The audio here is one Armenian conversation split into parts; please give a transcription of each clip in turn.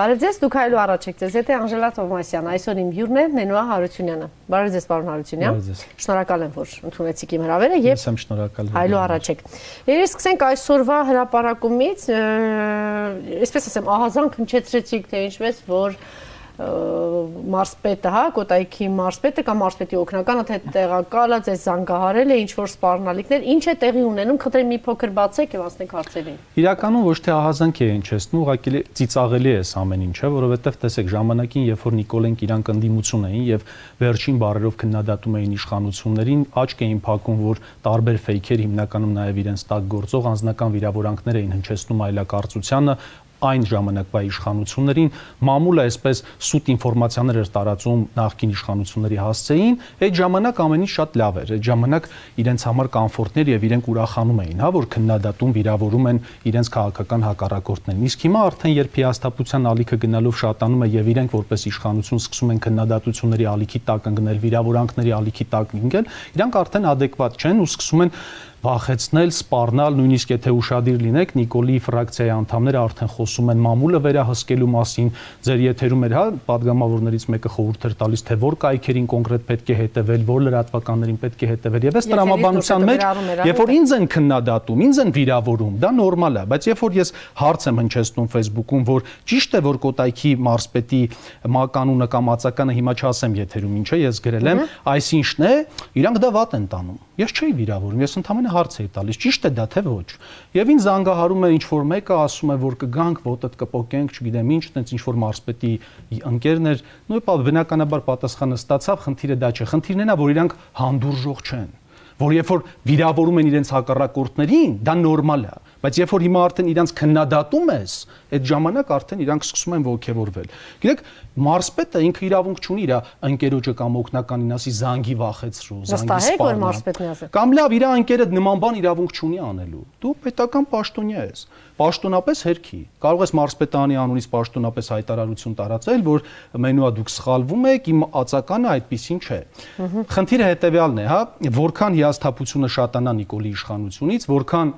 Բարև ձեզ, դուք հայլու առաջ եք ձեզ, եթե Անժելա Թովմասյան, այսօր իմ հյուրն է Նենուա Հարությունյանը։ Բարև ձեզ, պարոն Հարությունյան։ Բարև ձեզ։ Շնորհակալ եմ, որ ընդունեցիք իմ հրավերը եւ Ես եմ շնորհակալ։ հայլու առաջ եք։ Երես սկսենք այսօրվա հրապարակումից, այսպես ասեմ, ահազանգ հնչեցրեցիք, թե ինչպես որ մարսպետը, հա, Կոտայքի մարսպետը կամ մարսպետի օգնականը թե տեղակալը ձեզ զանգահարել է ինչ որ սպառնալիքներ, ինչ է տեղի ունենում, խնդրեմ մի փոքր բացեք եւ ասենք հարցերին։ Իրականում ոչ թե ահազանգ է ինչեսնում, ուղղակի ծիծաղելի է ամեն ինչը, որովհետեւ տեսեք ժամանակին, երբ որ Նիկոլենք իրանք ընդդիմություն էին եւ վերջին բարերով քննադատում էին իշխանություններին, աչք էին փակում, որ տարբեր ֆեյքեր հիմնականում նաեւ իրենց տակ գործող անձնական վիրավորանքներ էին հնչեցնում այլակարծությանը, այն ժամանակվա իշխանություններին մամուլը այսպես սուտ ինֆորմացիաներ էր տարածում նախկին իշխանությունների հասցեին, այդ ժամանակ ամեն ինչ շատ լավ էր։ Այդ ժամանակ իրենց համար կոմֆորտներ եւ իրենք ուրախանում էին, հա, որ քննադատում վիրավորում են իրենց քաղաքական հակառակորդներին։ Իսկ հիմա արդեն երբ հիաստապության ալիքը գնալով շատանում է եւ իրենք որպես իշխանություն սկսում են քննադատությունների ալիքի տակ ընկնել, վիրավորանքների ալիքի տակ ընկնել, իրանք արդեն adekvat չեն ու սկսում են վախեցնել, սպառնալ, նույնիսկ եթե ուշադիր լինեք, Նիկոլի ֆրակցիայի անդամները արդեն խոսում են մամուլը վերահսկելու մասին։ Ձեր եթերում էր, հա, падգամավորներից մեկը խորհուրդ էր տալիս, թե որ կայքերին կոնկրետ պետք է հետևել, որ լրատվականներին պետք է հետևել։ Եվ այս տրամաբանության մեջ, երբ որ ինձ են քննադատում, ինձ են վիրավորում, դա նորմալ է, բայց երբ որ ես հարց եմ հնչեցնում Facebook-ում, որ ճիշտ է, որ Կոտայքի մարզպետի մականունը կամ ածականը հիմա չասեմ եթերում ինչ է, ես գրել եմ, այսինչն է, իրանք դա վատ են տանում։ Ես չէի վիրավորում, ես ընդհանրապես հարց էի տալիս, ճիշտ է դա թե ոչ։ Եվ ինձ զանգահարում է ինչ որ մեկը ասում է, որ կգանք, ոտդ կպոկենք, չգիտեմ ինչ, տենց ինչ որ մարսպետի ընկերներ, նույն բնականաբար պատասխանը ստացավ, խնդիրը դա չէ։ Խնդիրն է նա, որ իրանք հանդուրժող չեն որ երբ որ վիրավորում են իրենց հակառակորդներին, դա նորմալ է, բայց երբ որ հիմա արդեն իրանք քննադատում ես, այդ ժամանակ արդեն իրանք սկսում են ողքեվորվել։ Գիտեք, մարսպետը ինքը իրավունք չունի իր ընկերոջը կամ օկնականին ասի զանգի վախեցրու, զանգի սպառնա։ Կամ լավ, իր ընկերը նման բան իրավունք չունի անելու։ Դու պետական պաշտոնյա ես։ Պաշտոնապես հերքի։ Կարող ես մարսպետանի անունից պաշտոնապես հայտարարություն տարածել, որ մենուա դուք սխալվում եք, իմ ածականը այդպեսին չէ։ Խնդիրը հետեւյալն է, հա, որքան հիասթափությունը շատանա Նիկոլի իշխանությունից, որքան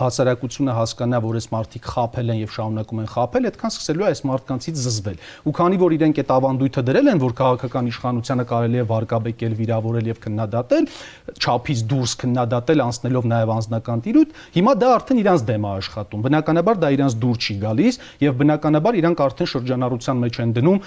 հասարակությունը հասկանա, որ այս մարդիկ խափել են եւ շարունակում են խափել, այդքան սկսելու է այս մարդկանցից զզվել։ Ու քանի որ իրենք այդ ավանդույթը դրել են, որ քաղաքական իշխանությանը կարելի է վարկաբեկել, վիրավորել եւ քննադատել, չափից դուրս քննադատել, անցնելով նաեւ անձնական տիրույթ, հիմա դա արդեն իրանց դեմ է աշխատում։ Բնականաբար դա իրանց դուր չի գալիս եւ բնականաբար իրանք արդեն շրջանառության մեջ են դնում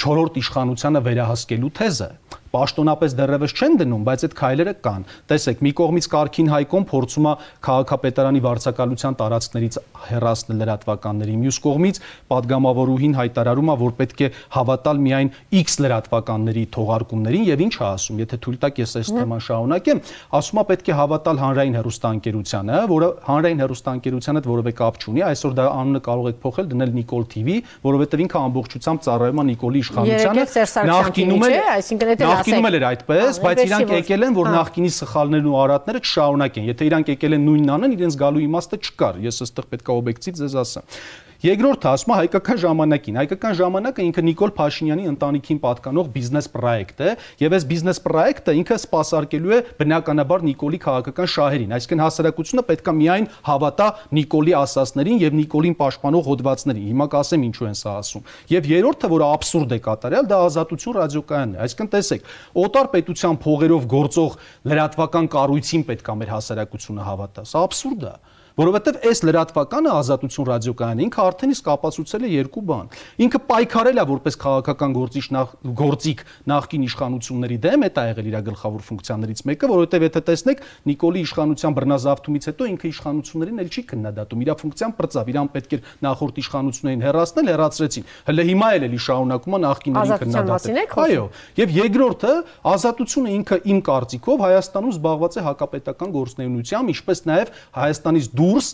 չորրորդ իշխանությանը վերահսկելու թեզը պաշտոնապես դեռևս չեն դնում, բայց այդ քայլերը կան։ Տեսեք, մի կողմից Կարքին Հայկոն փորձում է քաղաքապետարանի վարչակալության տարածքներից հեռացնել լրատվականների, մյուս կողմից падգամավորուհին հայտարարում է, որ պետք է հավատալ միայն X լրատվականների թողարկումներին եւ ինչ է ասում, եթե թույլ տաք ես այս թեման շարունակեմ, ասում է պետք է հավատալ հանրային հերոստանգերությանը, որը հանրային հերոստանգերության հետ որևէ կապ չունի, այսօր դա անունը կարող եք փոխել դնել Նիկոլ TV, որովհետեւ ինքը ամբողջությամբ ծառայում է Նիկոլի իշխանությանը։ Նախկինում է, այսինքն եթե նախկինում էլ էր այդպես, բայց իրանք եկել են, որ նախկինի սխալներն ու արատները չշարունակեն։ Եթե իրանք եկել են նույնն անեն, իրենց գալու իմաստը չկար։ Ես այստեղ պետք է օբյեկտիվ ձեզ ասեմ։ Երկրորդը ասում է հայկական ժամանակին։ Հայկական ժամանակը ինքը Նիկոլ Փաշինյանի ընտանիքին պատկանող բիզնես պրոյեկտ է, եւ այս բիզնես պրոյեկտը ինքը սпасարկելու է բնականաբար Նիկոլի քաղաքական շահերին, այսինքն հասարակությունը պետքա միայն հավատա Նիկոլի ասածներին եւ Նիկոլին պաշտպանող հոդվածներին։ Հիմա կասեմ ինչու են սա ասում։ Եվ երրորդը, որը абսուրդ է կատարյալ, դա Ազատություն ռադիոկայանն է։ Այսինքն տեսեք, օտար պետության փողերով գործող լրատվական կառույցին պետքա մեր հասարակությունը հավատա։ Սա абսուրդ է որովհետև այս լրատվականը ազատություն ռադիոկայանը ինքը արդեն իսկ ապացուցել է երկու բան։ Ինքը պայքարել է որպես քաղաքական գործիչ նախ գործիք նախկին իշխանությունների դեմ, դա եղել իր գլխավոր ֆունկցիաներից մեկը, որովհետև եթե տեսնեք Նիկոլի իշխանության բռնազավթումից հետո ինքը իշխանություններին էլ չի քննադատում, իր ֆունկցիան բրծավ, իրան պետք էր նախորդ իշխանություններին հերացնել, հերացրեցին։ Հələ հիմա էլ էլի շարունակում է նախկիներին քննադատել։ Այո, եւ երկրորդը ազատությունը ինքը իմ կարծիքով Հայաստանում զբաղված է հակապետական գործնեությունությամբ, ինչպես նաեւ Հայաստանից դուրս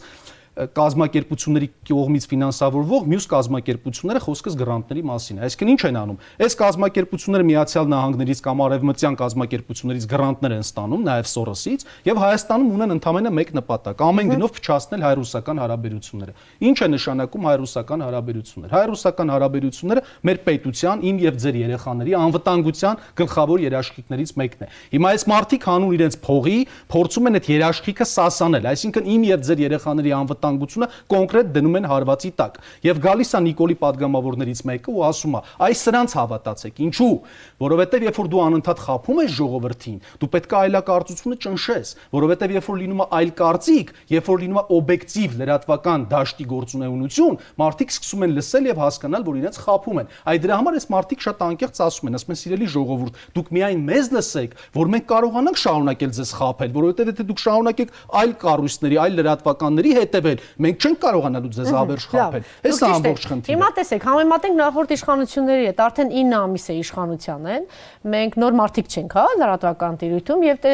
կազմակերպությունների կողմից ֆինանսավորվող մյուս կազմակերպությունները խոսքս գրանտների մասին է։ Այսինքն ինչ են անում։ Այս կազմակերպությունները Միացյալ Նահանգներից կամ արևմտյան կազմակերպություններից գրանտներ են ստանում, նաև Սորոսից, եւ Հայաստանում ունեն ընդամենը մեկ նպատակ՝ ամեն գնով փչացնել հայ-ռուսական հարաբերությունները։ Ինչ է նշանակում հայ-ռուսական հարաբերություններ։ Հայ-ռուսական հարաբերությունները մեր պետության, իմ եւ ձեր երեխաների անվտանգության գլխավոր երաշխիքներից մեկն է։ Հիմա այս մարտիկ հանուն իրենց փողի փորձում են այդ երաշխիքը սասանել, այսինքն իմ եւ ձեր երեխաների անվտանգությունը կոնկրետ դնում են հարվածի տակ։ Եվ գալիս է Նիկոլի падգամավորներից մեկը ու ասում է. «Այս սրանց հավատացեք»։ Ինչու՞։ Որովհետև երբ որ դու անընդհատ խափում ես ժողովրդին, դու պետք է այլակարծությունը ճնշես, որովհետև երբ որ լինում է այլ կարծիք, երբ որ լինում է օբյեկտիվ լրատվական դաշտի գործունեություն, մարդիկ սկսում են լսել եւ հասկանալ, որ իրենց խափում են։ Այդ դրա համար այս մարդիկ շատ անկեղծ ասում են, ասում են՝ «Սիրելի ժողովուրդ, դուք միայն մեզ լսեք, որ մենք կարողանանք շարունակել ձեզ խափել, որովհետև եթե դուք շարունակեք այլ կառույցների, այլ լրատվականների հետևել, մենք չենք կարողանալու ձեզ ավերժ խափել։ Այս է ամբողջ խնդիրը։ Հիմա տեսեք, համեմատենք նախորդ իշխանությունների հետ, արդեն 9 ամիս է իշխանության են, մենք նոր մարդիկ չենք, հա, լրատվական տիրույթում եւ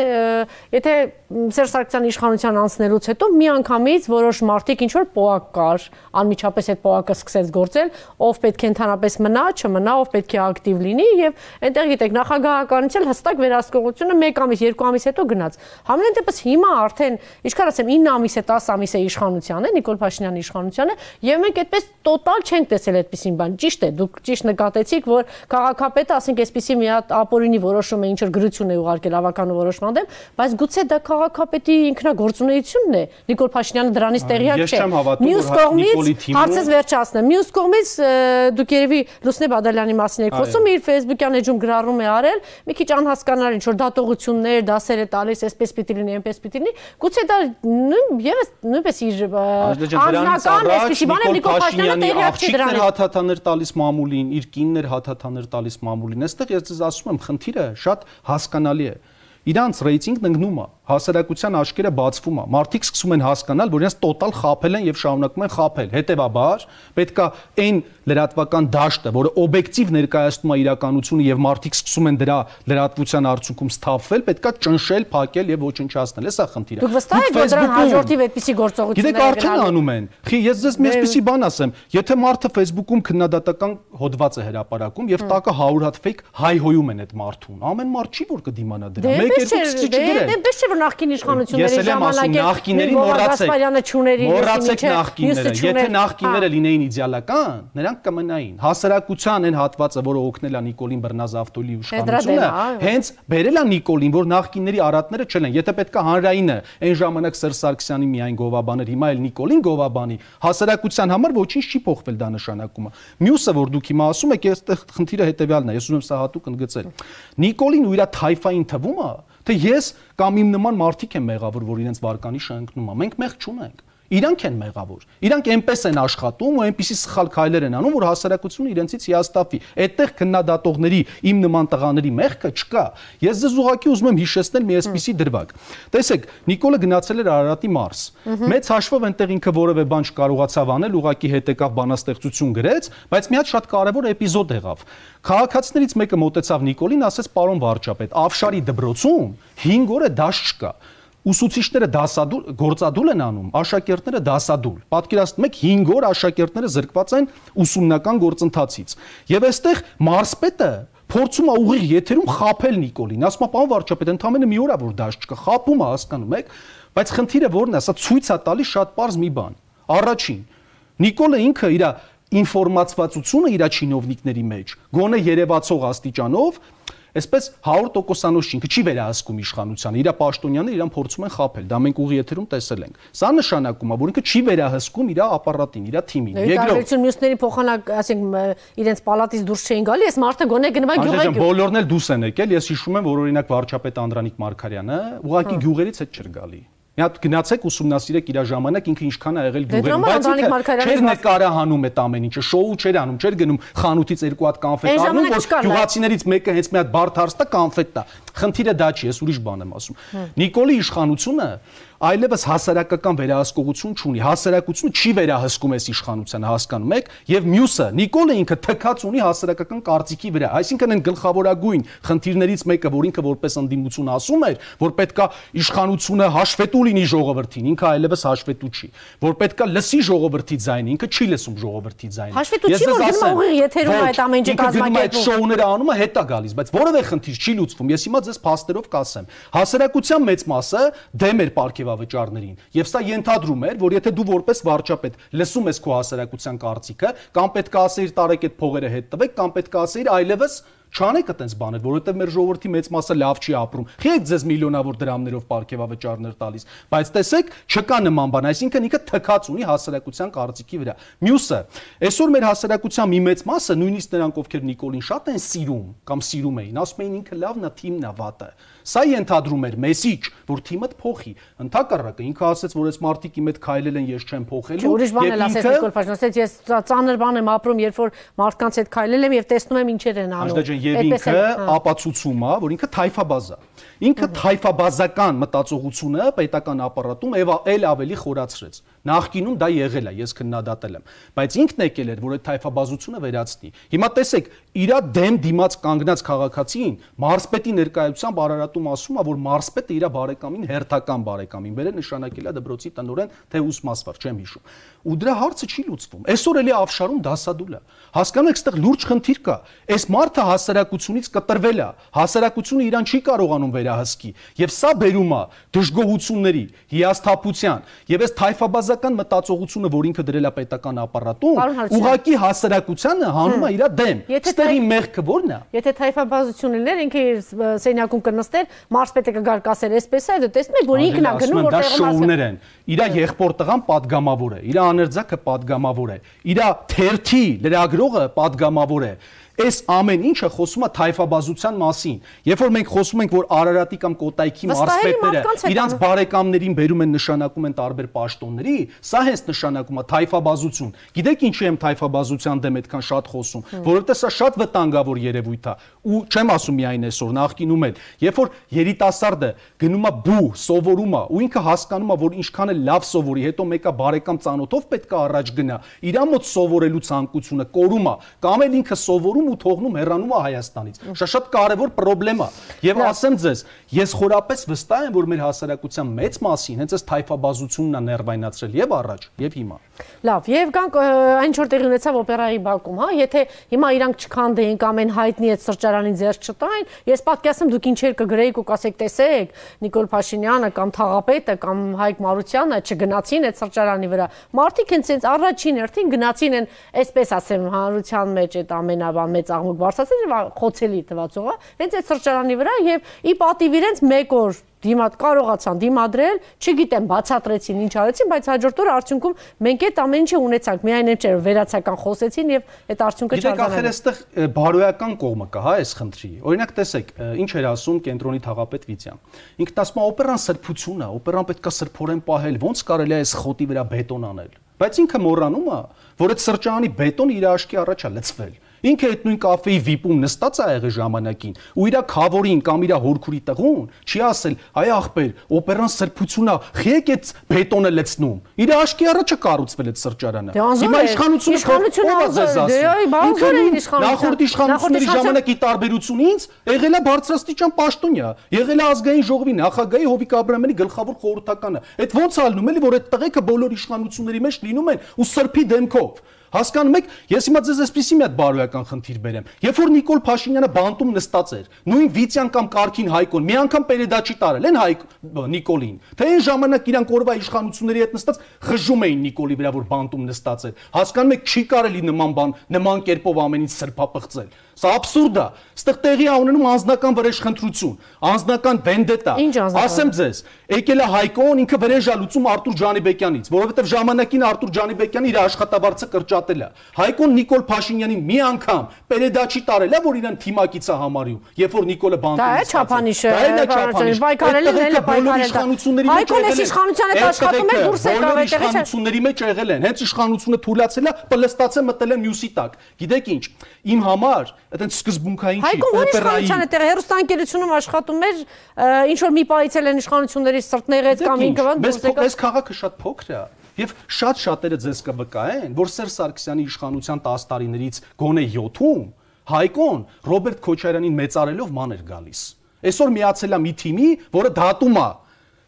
եթե Սերժ Սարգսյանի իշխանության անցնելուց հետո միանգամից որոշ մարդիկ ինչ որ պոակ կար, անմիջապես այդ պոակը սկսեց գործել, ով պետք է ընդհանրապես մնա, չմնա, ով պետք է ակտիվ լինի եւ այնտեղ գիտեք նախագահականից էլ հստակ վերահսկողությունը 1 ամիս, 2 ամիս հետո գնաց։ Համենայն դեպս հիմա արդեն, ինչքան ասեմ, 9 ամիս է, 10 ամիս է իշխանության է, Նիկոլ Փաշինյանի իշխանության է, եւ մենք այդպես տոտալ չենք տեսել այդպեսին բան։ Ճիշտ է, դուք ճիշտ նկատեցիք, որ քաղաքապետը, ասենք, այսպեսի մի հատ ապօրինի որոշում է, ինչ որ գրություն է ուղարկել ավականու որոշման դեմ, բայց գուցե դա քաղաքապետի ինքնագործունեությունն է։ Նիկոլ Փաշինյանը դրանից տեղյակ չէ։ Մյուս կողմից հարցս վերջացնեմ։ Մյուս կողմից դուք երևի Լուսնե Բադալյանի մասին եք խոսում, իր Facebook-յան էջում գրառում է արել, մի քիչ անհասկանալի ինչ որ դատողություններ, դասեր է տալիս, այսպես պիտի լինի, այնպես պիտի լինի։ Գուցե դա եւս նույնպես իր անձնական այսպեսի բան է Նիկոլ Փաշինյանը տեղյակ չի դրանից։ Հաթաթաներ տալիս մամուլին, իր կիններ հաթաթաներ տալիս մամուլին։ Այստեղ ես ձեզ ասում եմ, խնդիրը շատ հասկանալի է իրանց ռեյտինգն ընկնում է, հասարակության աչքերը բացվում է, մարդիկ սկսում են հասկանալ, որ իրենց տոտալ խափել են եւ շարունակում են խափել։ Հետևաբար, պետքա այն լրատվական դաշտը, որը օբյեկտիվ ներկայացնում է իրականությունը եւ մարդիկ սկսում են դրա լրատվության արդյունքում սթափվել, պետքա ճնշել, փակել եւ ոչնչացնել։ Էսա խնդիրը։ Դուք վստահ եք, որ դրան հաջորդիվ այդպիսի գործողություններ գնալու։ Գիտեք, արդեն անում են։ Խի, ես ձեզ մի այսպիսի բան ասեմ, եթե մարդը Facebook-ում քննադատական հոդված է հրապարակում եւ տակը 100 հատ fake հայհոյում են այդ մարդուն, ամեն մարդ չի որ կդիմանա դրան։ դե, 12-ից չգրեն։ Դեմպես չէ որ նախկին իշխանությունների ժամանակ에 Մորացպարյանը ճուների մորացեք նախկինները։ Եթե նախկինները լինեին իդեալական, նրանք կմնային։ Հասարակության այն հատվածը, որը օգնել է Նիկոլին Բռնազավթոլի իշխանությունը, հենց բերել է Նիկոլին, որ նախկինների արատները չեն։ Եթե պետքա հանրայինը այն ժամանակ Սերժ Սարգսյանի միայն գովաբաներ, հիմա էլ Նիկոլին գովաբանի, հասարակության համար ոչինչ չի փոխվել դա նշանակումը։ Մյուսը, որ դուք հիմա ասում եք, այստեղ խնդիրը հետեւյալն է, ես ուզում եմ սա հատուկ ընդգծել։ Նիկոլին ու իր թայֆային թվումը թե ես կամ իմ նման մարդիկ են մեղավոր, որ իրենց վարկանիշը ընկնում է։ Մենք մեղ չունենք իրանք են մեղավոր։ Իրանք այնպես են աշխատում ու այնպիսի սխալ քայլեր են անում, որ հասարակությունը իրենցից հիաստափվի։ Այդտեղ քննադատողների իմ նման տղաների մեղքը չկա։ Ես ձեզ ուղղակի ուզում եմ հիշեցնել մի այսպիսի դրվագ։ Տեսեք, Նիկոլը գնացել էր Արարատի Մարս։ Մեծ հաշվով այնտեղ ինքը որևէ բան չկարողացավ անել, ուղղակի հետ եկավ բանաստեղծություն գրեց, բայց մի հատ շատ կարևոր էպիզոդ եղավ։ Քաղաքացիներից մեկը մոտեցավ Նիկոլին, ասեց. «Պարոն վարչապետ, Ավշարի դբրոցում 5 օր է դաշ չկա» ուսուցիչները դասադուլ գործադուլ են անում, աշակերտները դասադուլ։ Պատկերացնում եք 5 օր աշակերտները զրկված են ուսումնական գործընթացից։ Եվ այստեղ մարսպետը փորձում է ուղիղ եթերում խაფել Նիկոլին, ասում է պարոն վարչապետ, ընդամենը մի օր է որ դաշտ չկա, խაფում է, հասկանում եք, բայց խնդիրը որն է, սա ցույց է տալիս շատ པարզ մի բան։ Առաջին, Նիկոլը ինքը իր ինֆորմացվածությունը իր չինովնիկների մեջ գոնե երևացող աստիճանով Այսպես 100%-անոց ինքը չի վերահսկում իշխանությանը, իր պաշտոնյաները իրան փորձում են խაფել, դա մենք ուղի եթերում տեսել ենք։ Սա նշանակում է, որ ինքը չի վերահսկում իր ապարատին, իր թիմին։ Երկրորդ մյուսների փոխանակ, ասենք, իրենց պալատից դուրս չէին գալի, այս մարդը գոնե գնվա գյուղը։ Բոլորն էլ դուս են եկել, ես հիշում եմ, որ օրինակ վարչապետ Անդրանիկ Մարկարյանը ուղակի հա։ գյուղերից հետ չէր գալի։ Մի հատ գնացեք ուսումնասիրեք իր ժամանակ ինքը ինչքան է եղել գյուղերում, բայց ինքը չէր նկարահանում այդ ամեն ինչը, շոու չէր անում, չէր գնում խանութից երկու հատ կանֆետ առնում, որ գյուղացիներից մեկը հենց մի հատ բարդ հարց տա կանֆետ տա։ Խնդիրը դա չի, ես ուրիշ բան եմ ասում։ Նիկոլի իշխանությունը այլևս հասարակական վերահսկողություն չունի։ Հասարակությունը չի վերահսկում այս իշխանությանը, հասկանում եք, եւ մյուսը Նիկոլը ինքը թքած ունի հասարակական կարծիքի վրա։ Այսինքն այն գլխավորագույն խնդիրներից մեկը, որ ինքը որպես ընդդիմություն ասում էր, որ պետքա իշխանությունը հաշվետու լինի ժողովրդին, ինքը այլևս հաշվետու չի, որ պետքա լսի ժողովրդի ձայնը, ինքը չի լսում ժողովրդի ձայնը։ Հաշվետու չի, որ գնում ուղիղ եթերում այդ ամեն ինչը կազմակերպում։ Այդ շոուները անում է հետա գալիս, բայց որևէ խնդիր չի լուծվում։ Ես հիմա ձեզ փաստերով կասեմ։ Հասարակության մեծ մասը դեմ էր ապարքեվավճարներին, եւ սա ենթադրում էր, որ եթե դու որպես վարչապետ լսում ես քո հասարակության կարծիքը, կամ պետք է ասեիր տարեք այդ փողերը հետ տվեք, կամ պետք է ասեիր այլևս չանեք այտենց բաներ, որովհետև մեր ժողովրդի մեծ մասը լավ չի ապրում։ Խիեք ձեզ միլիոնավոր դրամներով ապարքեվավճարներ տալիս, բայց տեսեք, չկա նման բան, այսինքն ինքը թքած ունի հասարակության կարծիքի վրա։ Մյուսը, այսօր մեր հասարակության մի մեծ մասը, նույնիսկ նրանք ովքեր Նիկոլին շատ են սիրում կամ սիրում էին, ասում էին ինքը լավն է, թիմն է վատը։ Սա ենթադրում էր մեսիջ, որ թիմդ փոխի։ Ընթակառակը ինքը ասաց, որ այս մարտիկի մետ քայլել են, ես չեմ փոխելու։ Ուրիշ բան էլ ասեց Նիկոլ Փաշինյանը, ասեց ես ծանր բան եմ ապրում, երբ որ մարդկանց հետ քայլել եմ եւ տեսնում եմ ինչեր են անում։ Աշտա ջան, եւ ինքը հա։ ապացուցում է, որ ինքը թայֆաբազ է։ Ինքը թայֆաբազական մտածողությունը պետական ապարատում էլ ավելի խորացրեց։ Նախկինում դա եղել է, ես քննադատել եմ, բայց ինքն եկել էր, որ այդ թայֆաբազությունը վերացնի։ Հիմա տեսեք, իրա դեմ դիմաց կանգնած քաղաքացին մարսպետի ներկայությամբ Արարատում ասում է, որ մարսպետը իր բարեկամին հերթական բարեկամին բերել նշանակել է դբրոցի տնորեն թե ուսմասվար, չեմ հիշում։ Ու դրա հարցը չի լուծվում։ Այսօր էլի ավշարում դասադուլ է։ Հասկանում եք, այստեղ լուրջ խնդիր կա։ Այս մարդը հասարակությունից կտրվել է։ Հասարակությունը իրան չի կարողանում վերահսկի։ Եվ սա բերում է դժգոհությունների, հիասթափության, եւ այս թայֆաբազ ավազական մտածողությունը, որ ինքը դրել է պետական ապարատում, ուղակի հասարակությանը հանում է իր դեմ։ Ստեղի մեղքը ո՞րն է։ Եթե թայֆաբազություն լիներ, ինքը իր սենյակում կնստեր, մարսպետը կգար կասեր, այսպես է, դու տեսնում ես, որ ինքն է գնում որտեղ մարսը։ Դա շոուներ են։ Իր եղբոր տղան падգամավոր է, իր աներձակը падգամավոր է, իր թերթի լրագրողը падգամավոր է։ Այս ամեն ինչը խոսում է թայֆաբազության մասին։ Երբ որ մենք խոսում ենք, որ Արարատի կամ Կոտայքի մարզպետները իրանց բարեկամներին բերում են նշանակում են տարբեր պաշտոնների, սա հենց նշանակում է թայֆաբազություն։ Գիտեք ինչի եմ թայֆաբազության դեմ այդքան շատ խոսում, որովհետև սա շատ վտանգավոր երևույթ է։ Ու չեմ ասում միայն այսօր, նախկինում էլ, երբ որ երիտասարդը գնում է բու, սովորում է, ու ինքը հասկանում է, որ ինչքան է լավ սովորի, հետո մեկը բարեկամ ծանոթով պետք է առաջ գնա, իր մոտ սովորելու ցանկությունը կորում է, կամ էլ ինքը սովորում ու թողնում հեռանում է Հայաստանից։ Շատ կարևոր խնդրեմ է։ Եվ ասեմ ձեզ, ես խորապես վստահ եմ, որ մեր հասարակության մեծ մասին հենց այս թայֆաբազությունն է ներվայնացրել եւ առաջ, եւ հիմա։ Լավ, եւ գանք այն ինչ որ տեղի ունեցավ օպերայի բակում, հա, եթե հիմա իրանք չքանդեին կամ այն հայտնի այդ սրճարանի ձեռ չտային, ես պատկասեմ դուք ինչեր կգրեիք ու կասեք, տեսեք, Նիկոլ Փաշինյանը կամ Թաղապետը կամ Հայկ Մարությանը չգնացին այդ սրճարանի վրա։ Մարդիկ հենց այնց առաջին հերթին գնացին են, այսպես ասեմ, հանրության մեջ այդ ամենաբան մեծ աղմուկ բարձրացել եւ խոցելի թվացողը հենց այդ սրճարանի վրա եւ ի պատիվ իրենց մեկ օր դիմատ կարողացան դիմադրել, չգիտեմ, բացատրեցին, ինչ արեցին, բայց հաջորդ օրը արդյունքում մենք այդ ամեն ինչը ունեցանք, միայն այն չէր վերացական խոսեցին եւ այդ արդյունքը չարզանալ։ Գիտեք, ախր այստեղ բարոյական կողմը կա, հա, այս խնդրի։ Օրինակ տեսեք, ինչ էր ասում կենտրոնի թաղապետ Վիցյան։ Ինքն ասում է օպերան սրբություն է, օպերան պետքա սրբորեն պահել, ոնց կարելի է այս խոտի վրա բետոն անել։ Բայց ինքը մոռանում է, որ այդ սրճարանի բետոնը իր աշկի առաջ է լցվել Ինքը այդ նույն կաֆեի վիպում նստած է եղել ժամանակին ու իր խավորին կամ իր հորքուրի տղուն չի ասել, այ ախպեր, օպերան սրբությունա, խիեք այդ բետոնը լցնում։ Իր աշկի առաջը կառուցվել այդ սրճարանը։ դե Հիմա իշխանությունը ով է ձեզ ասում։ Նախորդ իշխանությունների ժամանակի տարբերությունը ինձ եղել է բարձրաստիճան պաշտոնյա, եղել է ազգային ժողովի նախագահի Հովիկ Աբրահամյանի գլխավոր խորհրդականը։ Այդ ոնց ալնում էլի, որ այդ տղեկը բոլոր իշխանությունների մեջ լինում են ու սրբի դեմքով։ Հասկանում եք, ես հիմա ձեզ այսպեսի մի հատ բարոյական խնդիր բերեմ։ Երբ որ Նիկոլ Փաշինյանը բանտում նստած էր, նույն Վիցյան կամ Կարքին Հայկոն մի անգամ պերեդաչի տարել են Հայկ Նիկոլին։ Թե այն ժամանակ իրանք օրվա իշխանությունների հետ նստած խժում էին Նիկոլի վրա, որ բանտում նստած էր։ Հասկանում եք, չի կարելի նման բան, նման կերպով ամեն ինչ սրբապղծել։ Սա абսուրդ է։ Ստեղ տեղի է ունենում անձնական վրեժխնդրություն, անձնական վենդետա։ Ասեմ ձեզ, եկել է Հայկոն ինքը վրեժա լուծում Արտուր Ջանիբեկյանից, որովհետև ժամանակին Արտուր Ջանիբեկյանը իր աշխատավարձը կրճատել է։ Հայկոն Նիկոլ Փաշինյանին մի անգամ պերեդաչի տարել է, որ իրան թիմակից է համարյու, երբ որ Նիկոլը բանտում է։ Դա է չափանիշը։ Դա է չափանիշը։ Բայկարելը էլ է բայկարել։ Հայկոն էս իշխանության հետ աշխատում է դուրս եկավ այդտեղից։ Իշխանությունների մեջ եղել են։ Հենց իշխանությունը թույլացել է, պլստացը մտել է մյուսի տակ։ Գիտեք ինչ, իմ համար այդենց սկզբունքային չի, օպերայի։ Հայկոն տեղ հերոստանգերությունում աշխատում էր, ինչ որ մի պայցել են իշխանությունների սրտներեց կամ ինքը բան դուրս եկավ։ Այս քաղաքը շատ փոքր է։ Եվ շատ շատերը ձեզ կվկայեն, որ Սերժ Սարգսյանի իշխանության 10 տարիներից գոնե 7-ում Հայկոն Ռոբերտ Քոչարյանին մեծարելով ման էր գալիս։ Այսօր միացել է մի թիմի, որը դատում է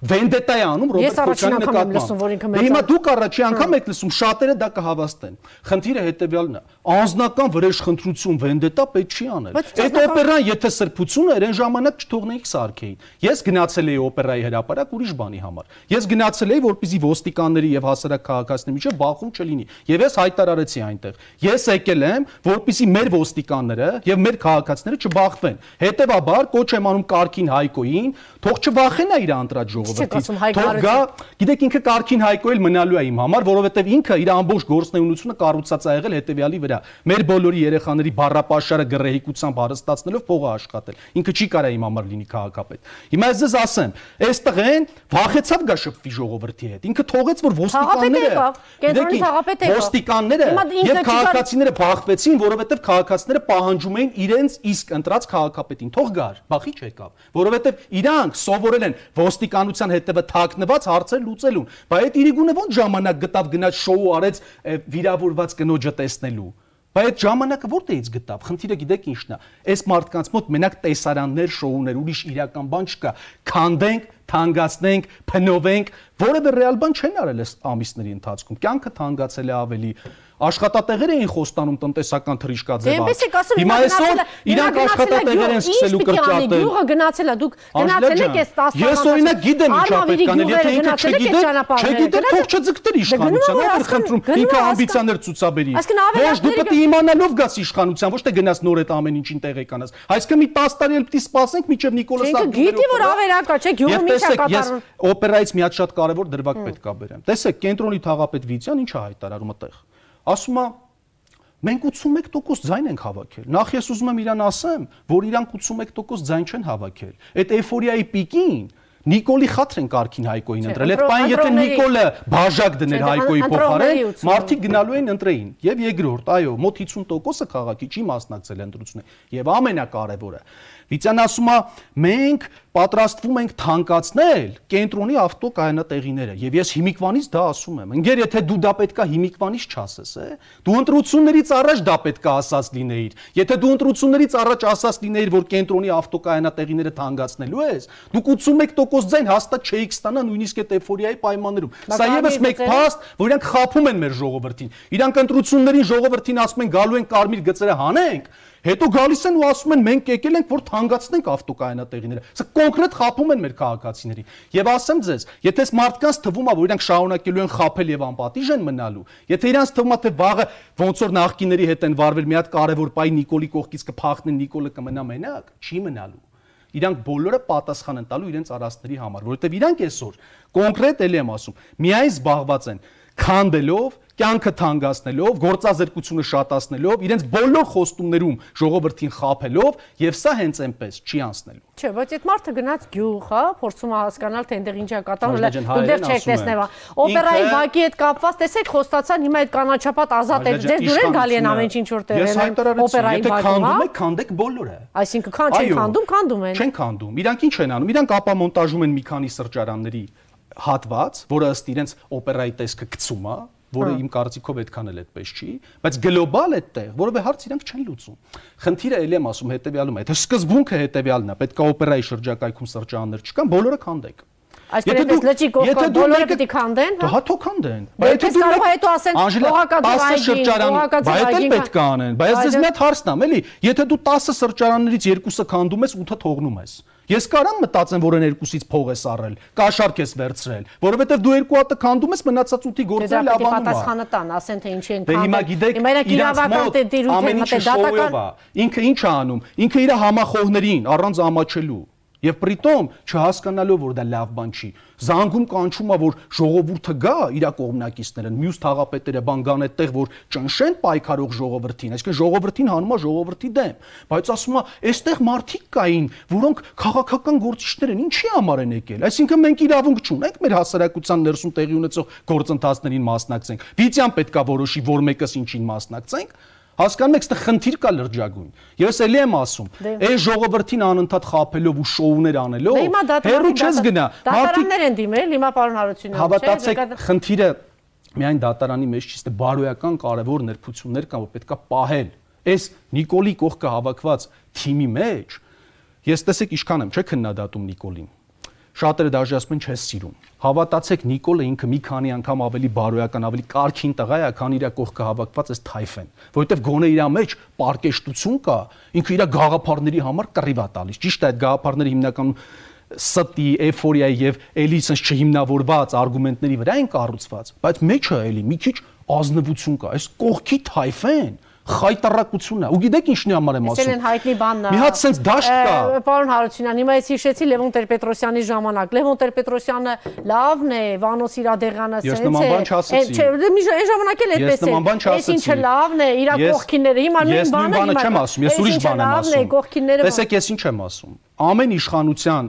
վենդետա է անում Ռոբերտ որ ինքը նկատմամբ։ մեծ Հիմա դուք առաջի անգամ եք լսում, շատերը դա կհավաստեն։ Խնդիրը հետեւյալն է. Անձնական վրեժխնդրություն վենդետա պետք չի անել։ Այդ օպերան եթե սրբություն էր, այն ժամանակ չթողնեիք սարքեին։ Ես գնացել էի օպերայի հրապարակ ուրիշ բանի համար։ Ես գնացել էի, որպեսզի ոստիկանների եւ հասարակ քաղաքացիների միջեւ բախում չլինի։ Եվ ես հայտարարեցի այնտեղ։ Ես եկել եմ, որպեսզի մեր ոստիկանները եւ մեր քաղաքացիները չբախվեն։ Հետևաբար կոչ եմ անում Կարքին Հայկոին, թող չվախենա իր ժողովրդին։ Հայկ Թող գա, գիտեք ինքը Կարքին Հայկո էլ մնալու է իմ համար, որովհետեւ ինքը իր ամբողջ գործնեունությունը կառուցած է եղել հետեւյալի վրա։ Մեր բոլորի երեխաների բառապաշարը գրեհիկությամբ հարստացնելով փողը աշխատել։ Ինքը չի կարա իմ համար լինի քաղաքապետ։ Հիմա ես ձեզ ասեմ, այս տղեն վախեցավ գա շփվի ժողովրդի հետ։ Ինքը թողեց որ ոստիկանները եկավ։ ոստիկանները եւ քաղաքացիները բախվեցին, որովհետեւ քաղաքացիները պահանջում էին իրենց իսկ ընտրած քաղաքապետին։ Թող գար, բախի չեկավ, որովհետեւ իրանք սովորել են ոստիկանության հետևը թաքնված հարցեր լուծելուն։ Բայց այդ իրիգունը ո՞նց ժամանակ գտավ գնաց շոու արեց վիրավորված կնոջը տեսնելու։ Բայց այդ ժամանակը որտեղից գտավ։ Խնդիրը գիտեք ինչն է։ Այս մարդկանց մոտ մենակ տեսարաններ, շոուներ, ուրիշ իրական բան չկա։ Քանդենք, թանկացնենք, փնովենք, որևէ ռեալ բան չեն արել այս ամիսների ընթացքում։ Կյանքը թանկացել է ավելի աշխատատեղեր էին խոստանում տնտեսական թրիշկաձև։ Դե այնպես եք ասում, Հիմա այսօր իրանք աշխատատեղեր են սկսելու կրճատել։ Գյուղը գնացել է, դուք գնացել եք այս 10 Ես օրինակ գիտեմ ինչա պետք անել, եթե ինքը չգիտեր, չգիտեր, թող չձգտեր իշխանության, ո՞ր խնդրում, ինքը ամբիցիաներ ցուցաբերի։ Ոչ, դու պետք է իմանալով գաս իշխանության, ոչ թե գնաս նոր այդ ամեն ինչին տեղեկանաս։ Այսինքն մի 10 տարի էլ պիտի սպասենք, մինչև Նիկոլաս Ինքը գիտի, որ ավերակա, չէ, գյուղը Եվ մի չա տեսեք, ես կատարում։ օպերայից մի հատ շատ կարևոր դրվագ պետք է բերեմ։ Տեսեք, կենտրոնի թաղապետ Վիցյան ինչ է հայտարարում այդտեղ։ Ասում է Մենք 81% ձայն ենք հավաքել։ Նախ ես ուզում եմ իրան ասեմ, որ իրանք 81% ձայն չեն հավաքել։ Այդ էйֆորիայի պիկին Նիկոլի խաթր են Կարքին Հայկոին ընտրել։ Այդ պայն եթե Նիկոլը բաժակ դներ Հայկոյի փոխարեն, 80%. մարդիկ գնալու են ընտրեին։ Եվ երկրորդ, այո, մոտ 50%-ը քաղաքի չի մասնակցել ընտրություններին։ Եվ ամենակարևորը, Վիցյան ասում է, մենք պատրաստվում ենք թանկացնել կենտրոնի ավտոկայանատեղիները եւ ես հիմիկվանից դա ասում եմ ընկեր եթե դու դա պետքա հիմիկվանից չասես է դու ընտրություններից առաջ դա պետքա ասած լինեիր եթե դու ընտրություններից առաջ ասած լինեիր որ կենտրոնի ավտոկայանատեղիները թանկացնելու ես դուք 81% ձայն հաստատ չէիք ստանա նույնիսկ այդ էֆորիայի պայմաններում սա եւս մեկ փաստ որ իրանք խափում են մեր ժողովրդին իրանք ընտրություններին ժողովրդին ասում են գալու են կարմիր գծերը հանենք Հետո գալիս են ու ասում են մենք եկել ենք որ թանկացնենք ավտոկայանատեղիները։ Սա կոնկրետ խափում են մեր քաղաքացիներին։ Եվ ասեմ ձեզ, եթե մարդկանց թվում է որ իրանք շարունակելու են խափել եւ անպատիժ են մնալու, եթե իրանք թվում է թե վաղը ոնց որ նախկիների հետ են վարվել մի հատ կարևոր պայ Նիկոլի կողքից կփախնեն Նիկոլը կմնա մենակ, չի մնալու իրանք բոլորը պատասխան են տալու իրենց արաստների համար, որովհետև իրանք այսօր կոնկրետ ելի եմ ասում, միայն զբաղված են քանդելով, կյանքը թանկացնելով, գործազրկությունը շատացնելով, իրենց բոլոր խոստումներում ժողովրդին խափելով եւ սա հենց այնպես չի անցնելու։ Չէ, բայց այդ մարդը գնաց գյուղ, հա, փորձում է հասկանալ թե այնտեղ ինչա կատարվում, դեռ չեք տեսնեվա։ Օպերայի բակի հետ կապված, տեսեք, խոստացան հիմա այդ կանաչապատ ազատ է, ձեզ դուր են գալի են ամեն ինչ որ տեղել են օպերայի եթե բակում, հա։ քանդում եք, քանդեք բոլորը։ Այսինքն քան չեն քանդում, քանդում են։ Չեն քանդում։ Իրանք ինչ են անում։ Իրանք ապամոնտաժում են մի քանի սրճարանների հատված, որը ըստ իրենց օպերայի տեսքը գցում է, որը Հա։ իմ կարծիքով այդքան էլ այդպես չի, բայց գլոբալ այդտեղ որովե հարց իրանք չեն լուծում։ Խնդիրը ելի եմ ասում հետեւյալում է, թե սկզբունքը հետեւյալն է, պետք է օպերայի շրջակայքում սրճարաններ չկան, բոլորը քանդեք։ Այսինքն այդպես լճի կողքը բոլորը պիտի քանդեն, Դե հա։ հա թո քանդեն։ Դե այդպես կարող է հետո ասեն, այգին, օղակաձև բայց էլ պետք է անեն։ Բայց ես Բայց մի հատ հարցն եմ, էլի, եթե դու 10 սրճարաններից երկուսը քանդում ես, 8-ը թողնում ես։ Ես կարամ մտածեմ, որ այն երկուսից փող ես առել, կաշառք ես վերցրել, որովհետև դու երկու հատը քանդում ես, մնացած 8-ի Դե գործը դա է լավանում է։ պատասխանը տան, ասեն թե ինչի են Դե հիմա գիտեք, իրավական մոտ ամեն են ինչը շոուով է։ Ինքը ինչ է անում։ Ինքը իր համախոհներին առանց ամաչելու Եվ պրիտոմ չհասկանալով որ դա լավ բան չի։ Զանգում կանչում է որ ժողովուրդը գա իր կողմնակիցները, մյուս թաղապետերը բան գան այդտեղ որ ճնշեն պայքարող ժողովրդին, այսինքն ժողովրդին հանում է ժողովրդի դեմ։ Բայց ասում է, այստեղ մարդիկ կային, որոնք քաղաքական գործիչներ են, ինչի համար են եկել։ Այսինքն մենք իրավունք չունենք մեր հասարակության ներսում տեղի ունեցող գործընթացներին մասնակցենք։ Վիճան պետքա որոշի, որ մեկս ինչին մասնակցենք։ Հասկանում եք, այստեղ խնդիր կա լրջագույն։ Ես էլի եմ ասում, Դե- այս ժողովրդին անընդհատ խափելով ու շոուներ անելով, Դե հերո չես գնա։ Դատարաններ են դիմել, հիմա պարոն Հարությունյան, հավատացեք, խնդիրը միայն դատարանի մեջ չի, ստե բարոյական կարևոր ներփություններ կան, որ պետքա պահել։ Այս Նիկոլի կողքը հավաքված թիմի մեջ ես տեսեք ինչքան եմ, չէ՞ քննադատում Նիկոլին։ շատերը դաժե ասում են չես սիրում։ Հավատացեք Նիկոլը ինքը մի քանի անգամ ավելի բարոյական, ավելի կարքին տղա է, քան իր կողքը հավաքված այս թայֆեն, որովհետև գոնե իր մեջ պարկեշտություն կա, ինքը իր գաղափարների համար կռիվ է տալիս։ Ճիշտ է, այդ գաղափարները հիմնականում ստի, էֆորիայի եւ էլի sense չհիմնավորված արգումենտների վրա են կառուցված, բայց մեջը էլի մի քիչ ազնվություն կա։ Այս կողքի թայֆեն խայտարակությունն է։ Ու գիտեք ինչն է համար եմ ասում։ Այսինքն հայտնի բանն է։ Մի հատ sense դաշտ կա։ Պարոն Հարությունյան, հիմա ես հիշեցի Լևոն Տեր-Պետրոսյանի ժամանակ։ Լևոն Տեր-Պետրոսյանը լավն է, Վանոս Իրադեղյանը Ես սենց նման բան չասեցի։ Չէ, դե այն ժամանակ էլ Ես այդպես է։ նման բան Այս ինչը չասեցի։ լավն է, իր Ես- կողքինները։ Հիմա նույն Ես բանը չեմ ասում, ես ուրիշ բան եմ Լավն է, ասում։ Տեսեք, ես ինչ եմ ասում։ Ամեն իշխանության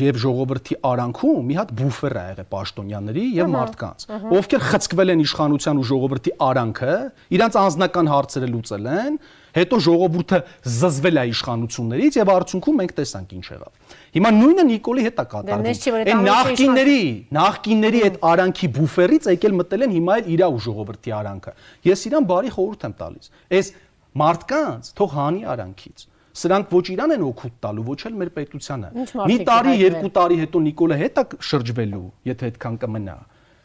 եւ ժողովրդի արանքում մի հատ բուֆեր է եղել պաշտոնյաների եւ մարդկանց, ովքեր խցկվել են իշխանության ու ժողովրդի արանքը, իրանց անձնական հարցերը լուծել են, հետո ժողովուրդը զզվել է իշխանություններից եւ արդյունքում մենք տեսանք ինչ եղավ։ Հիմա նույնը Նիկոլի հետ է կատարվում։ Այն նախկինների, նախկինների այդ արանքի բուֆերից եկել մտել են հիմա էլ իրա ու ժողովրդի արանքը։ Ես իրան բարի խորհուրդ եմ տալիս։ Այս մարդկանց թող հանի արանքից սրանք ոչ իրան են օգուտ տալու, ոչ էլ մեր պետությանը։ Մի տարի, երկու տարի հետո Նիկոլը հետ է շրջվելու, եթե այդքան կմնա։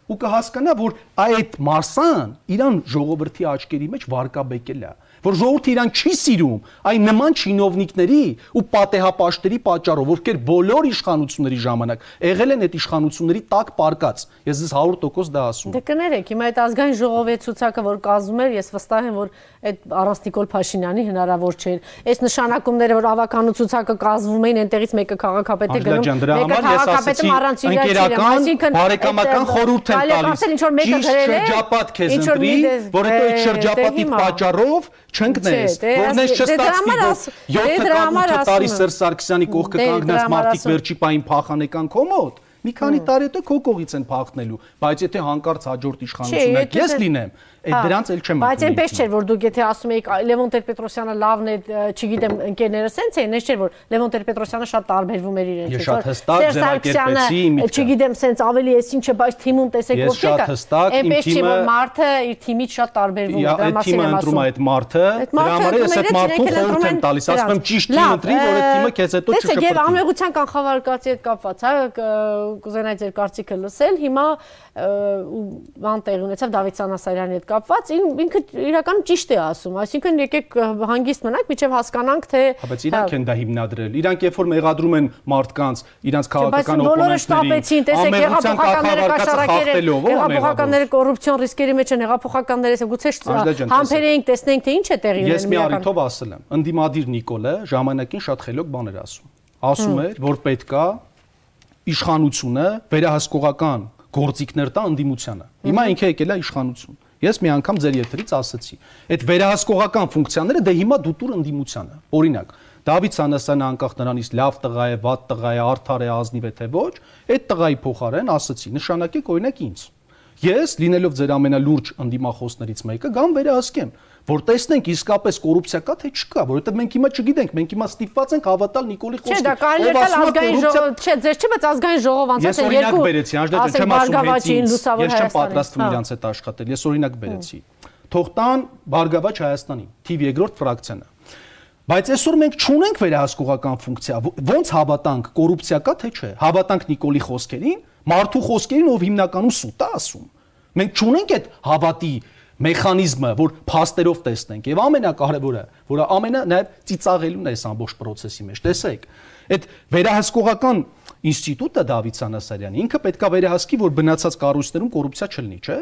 Ու կհասկանա, որ այդ Մարսան իրան ժողովրդի աչքերի մեջ վարկաբեկել է, որ ժողովուրդը իրան չի սիրում, այն նման չինովնիկների ու պատեհապաշտերի պատճառով, ովքեր բոլոր իշխանությունների ժամանակ եղել են այդ իշխանությունների տակ պարկած։ Ես ձեզ 100% դա ասում Դե եմ։ կներեք, հիմա այդ ազգային ժողովի ցուցակը, որ կազմում էր, ես վստահ եմ, որ այդ առանց Նիկոլ Փաշինյանի հնարավոր չէր։ Այս նշանակումները, որ ավականու ցուցակը կազմվում էին, այնտեղից մեկը քաղաքապետ է Աջլա գնում, մեկը ես քաղաքապետը առանց իր ընկերական, բարեկամական խորհուրդ եմ տալիս։ Ինչ որ մեկը գրել է, շրջապատ քեզ ընտրի, դե- որ հետո այդ դե- շրջապատի դե պատճառով չընկնես, որն ես չստացվի, որ աս- դե 7 դրա կամ համար 8 տարի Սերժ Սարգսյանի կողքը Դե կանգնած մարդիկ վերջի պահին փախանեկան քո մոտ։ Մի քանի տարի հետո քո կողից են փախնելու, բայց եթե հանկարծ հաջորդ իշխանությունը եթե ես դե- լինեմ, այդ դրանց էլ չեմ Բայց այնպես չէր, որ դուք եթե ասում եք «Այ, Լևոն Տեր-Պետրոսյանը լավն է, չգիտեմ, ընկերները սենց էին, այնպես չէր, որ Լևոն Տեր-Պետրոսյանը շատ տարբերվում էր իրենից։ Ես շատ հստակ ձևակերպեցի իմ միտքը։ Չգիտեմ, սենց ավելի էս ինչը, բայց թիմում տեսեք Ես ովքեր շատ կա։ հստակ, իմ Այնպես չի, որ թիմը- մարդը իր թիմից շատ տարբերվում է, դրա այդ մասին թիմը եմ ընտրում է ասում։ այդ մարդը, Այդ դրա համար ես այդ մարդուն խորհուրդ եմ տալիս, ասում եմ ճիշտ թիմ ընտրի, որ այդ թիմը քեզ հետո Տեսեք, եւ ամեղության կանխավարկածի հետ կապված, հա, կուզենայի ձեր կարծիքը լսել։ Հիմա բան տեղ ունեցավ Դավիթ Սանասարյանի հետ կապված, ին- ինքը իրականում ճիշտ է ասում, այսինքն եկեք հանգիստ մնանք, միջև հասկանանք, թե Հա, Բայց իրանք են դա հիմնադրել։ Իրանք երբ որ մեղադրում են մարդկանց, Բայց քաղաքական օպոնենտներին, շտապեցին, տեսեք, հեղափոխականները կոռուպցիոն ռիսկերի մեջ են, հեղափոխականները, ասեմ, գուցե Աջլա ջան, համբեր էինք, տեսնենք թե ինչ է տեղի Ես մի ունենում առիթով ասել եմ։ Ընդդիմադիր Նիկոլը ժամանակին շատ խելոք բաներ ասում։ Ասում էր, որ պետքա իշխանությունը վերահսկողական գործիքներ տա ընդդիմությանը։ Հիմա ինքը եկել է իշխանություն։ Ես մի անգամ ձեր եթերից ասացի, այդ վերահսկողական ֆունկցիաները դե հիմա դուտուր ընդդիմությանը։ Օրինակ, Դավիթ Սանասյանը անկախ նրանից լավ տղա է, վատ տղա է, արդար է, ազնիվ է թե ոչ, այդ տղայի փոխարեն ասացի, նշանակեք օրինակ ինձ։ Ես լինելով ձեր ամենալուրջ ընդդիմախոսներից մեկը գամ վերահսկեմ, որ տեսնենք իսկապես կոռուպցիա կա թե չկա, որովհետև մենք հիմա չգիտենք, մենք հիմա ստիպված ենք հավատալ Նիկոլի Չէ, խոսքին։ դա կարելի է ազգային ժողով, չէ, ձեր չի, բայց ազգային ժողով անցած Ես են օրինակ երկու բերեցի, անջատ ասենք, չեմ ասում Լուսավոր Ես չեմ Հայաստանին, պատրաստվում հա։ իրանց հետ աշխատել։ Ես օրինակ բերեցի։ Թող տան Բարգավաճ Հայաստանի թիվ երկրորդ ֆրակցիանը։ Բայց այսօր մենք չունենք վերահսկողական ֆունկցիա։ Ոնց հավատանք կոռուպցիա կա թե չէ։ Հավատանք Նիկոլի խոսքերին, մարդու խոսքերին, ով հիմնականում սուտ է ասում։ Մենք չունենք այդ հավատի մեխանիզմը, որ փաստերով տեսնենք։ Եվ ամենակարևորը, որը ամենը նաև ծիծաղելուն է այս ամբողջ process-ի մեջ։ Տեսեք, այդ վերահսկողական ինստիտուտը Դավիթ Սանասարյանը ինքը պետքա վերահսկի, որ բնացած կառույցներում կոռուպցիա չլինի, չէ՞։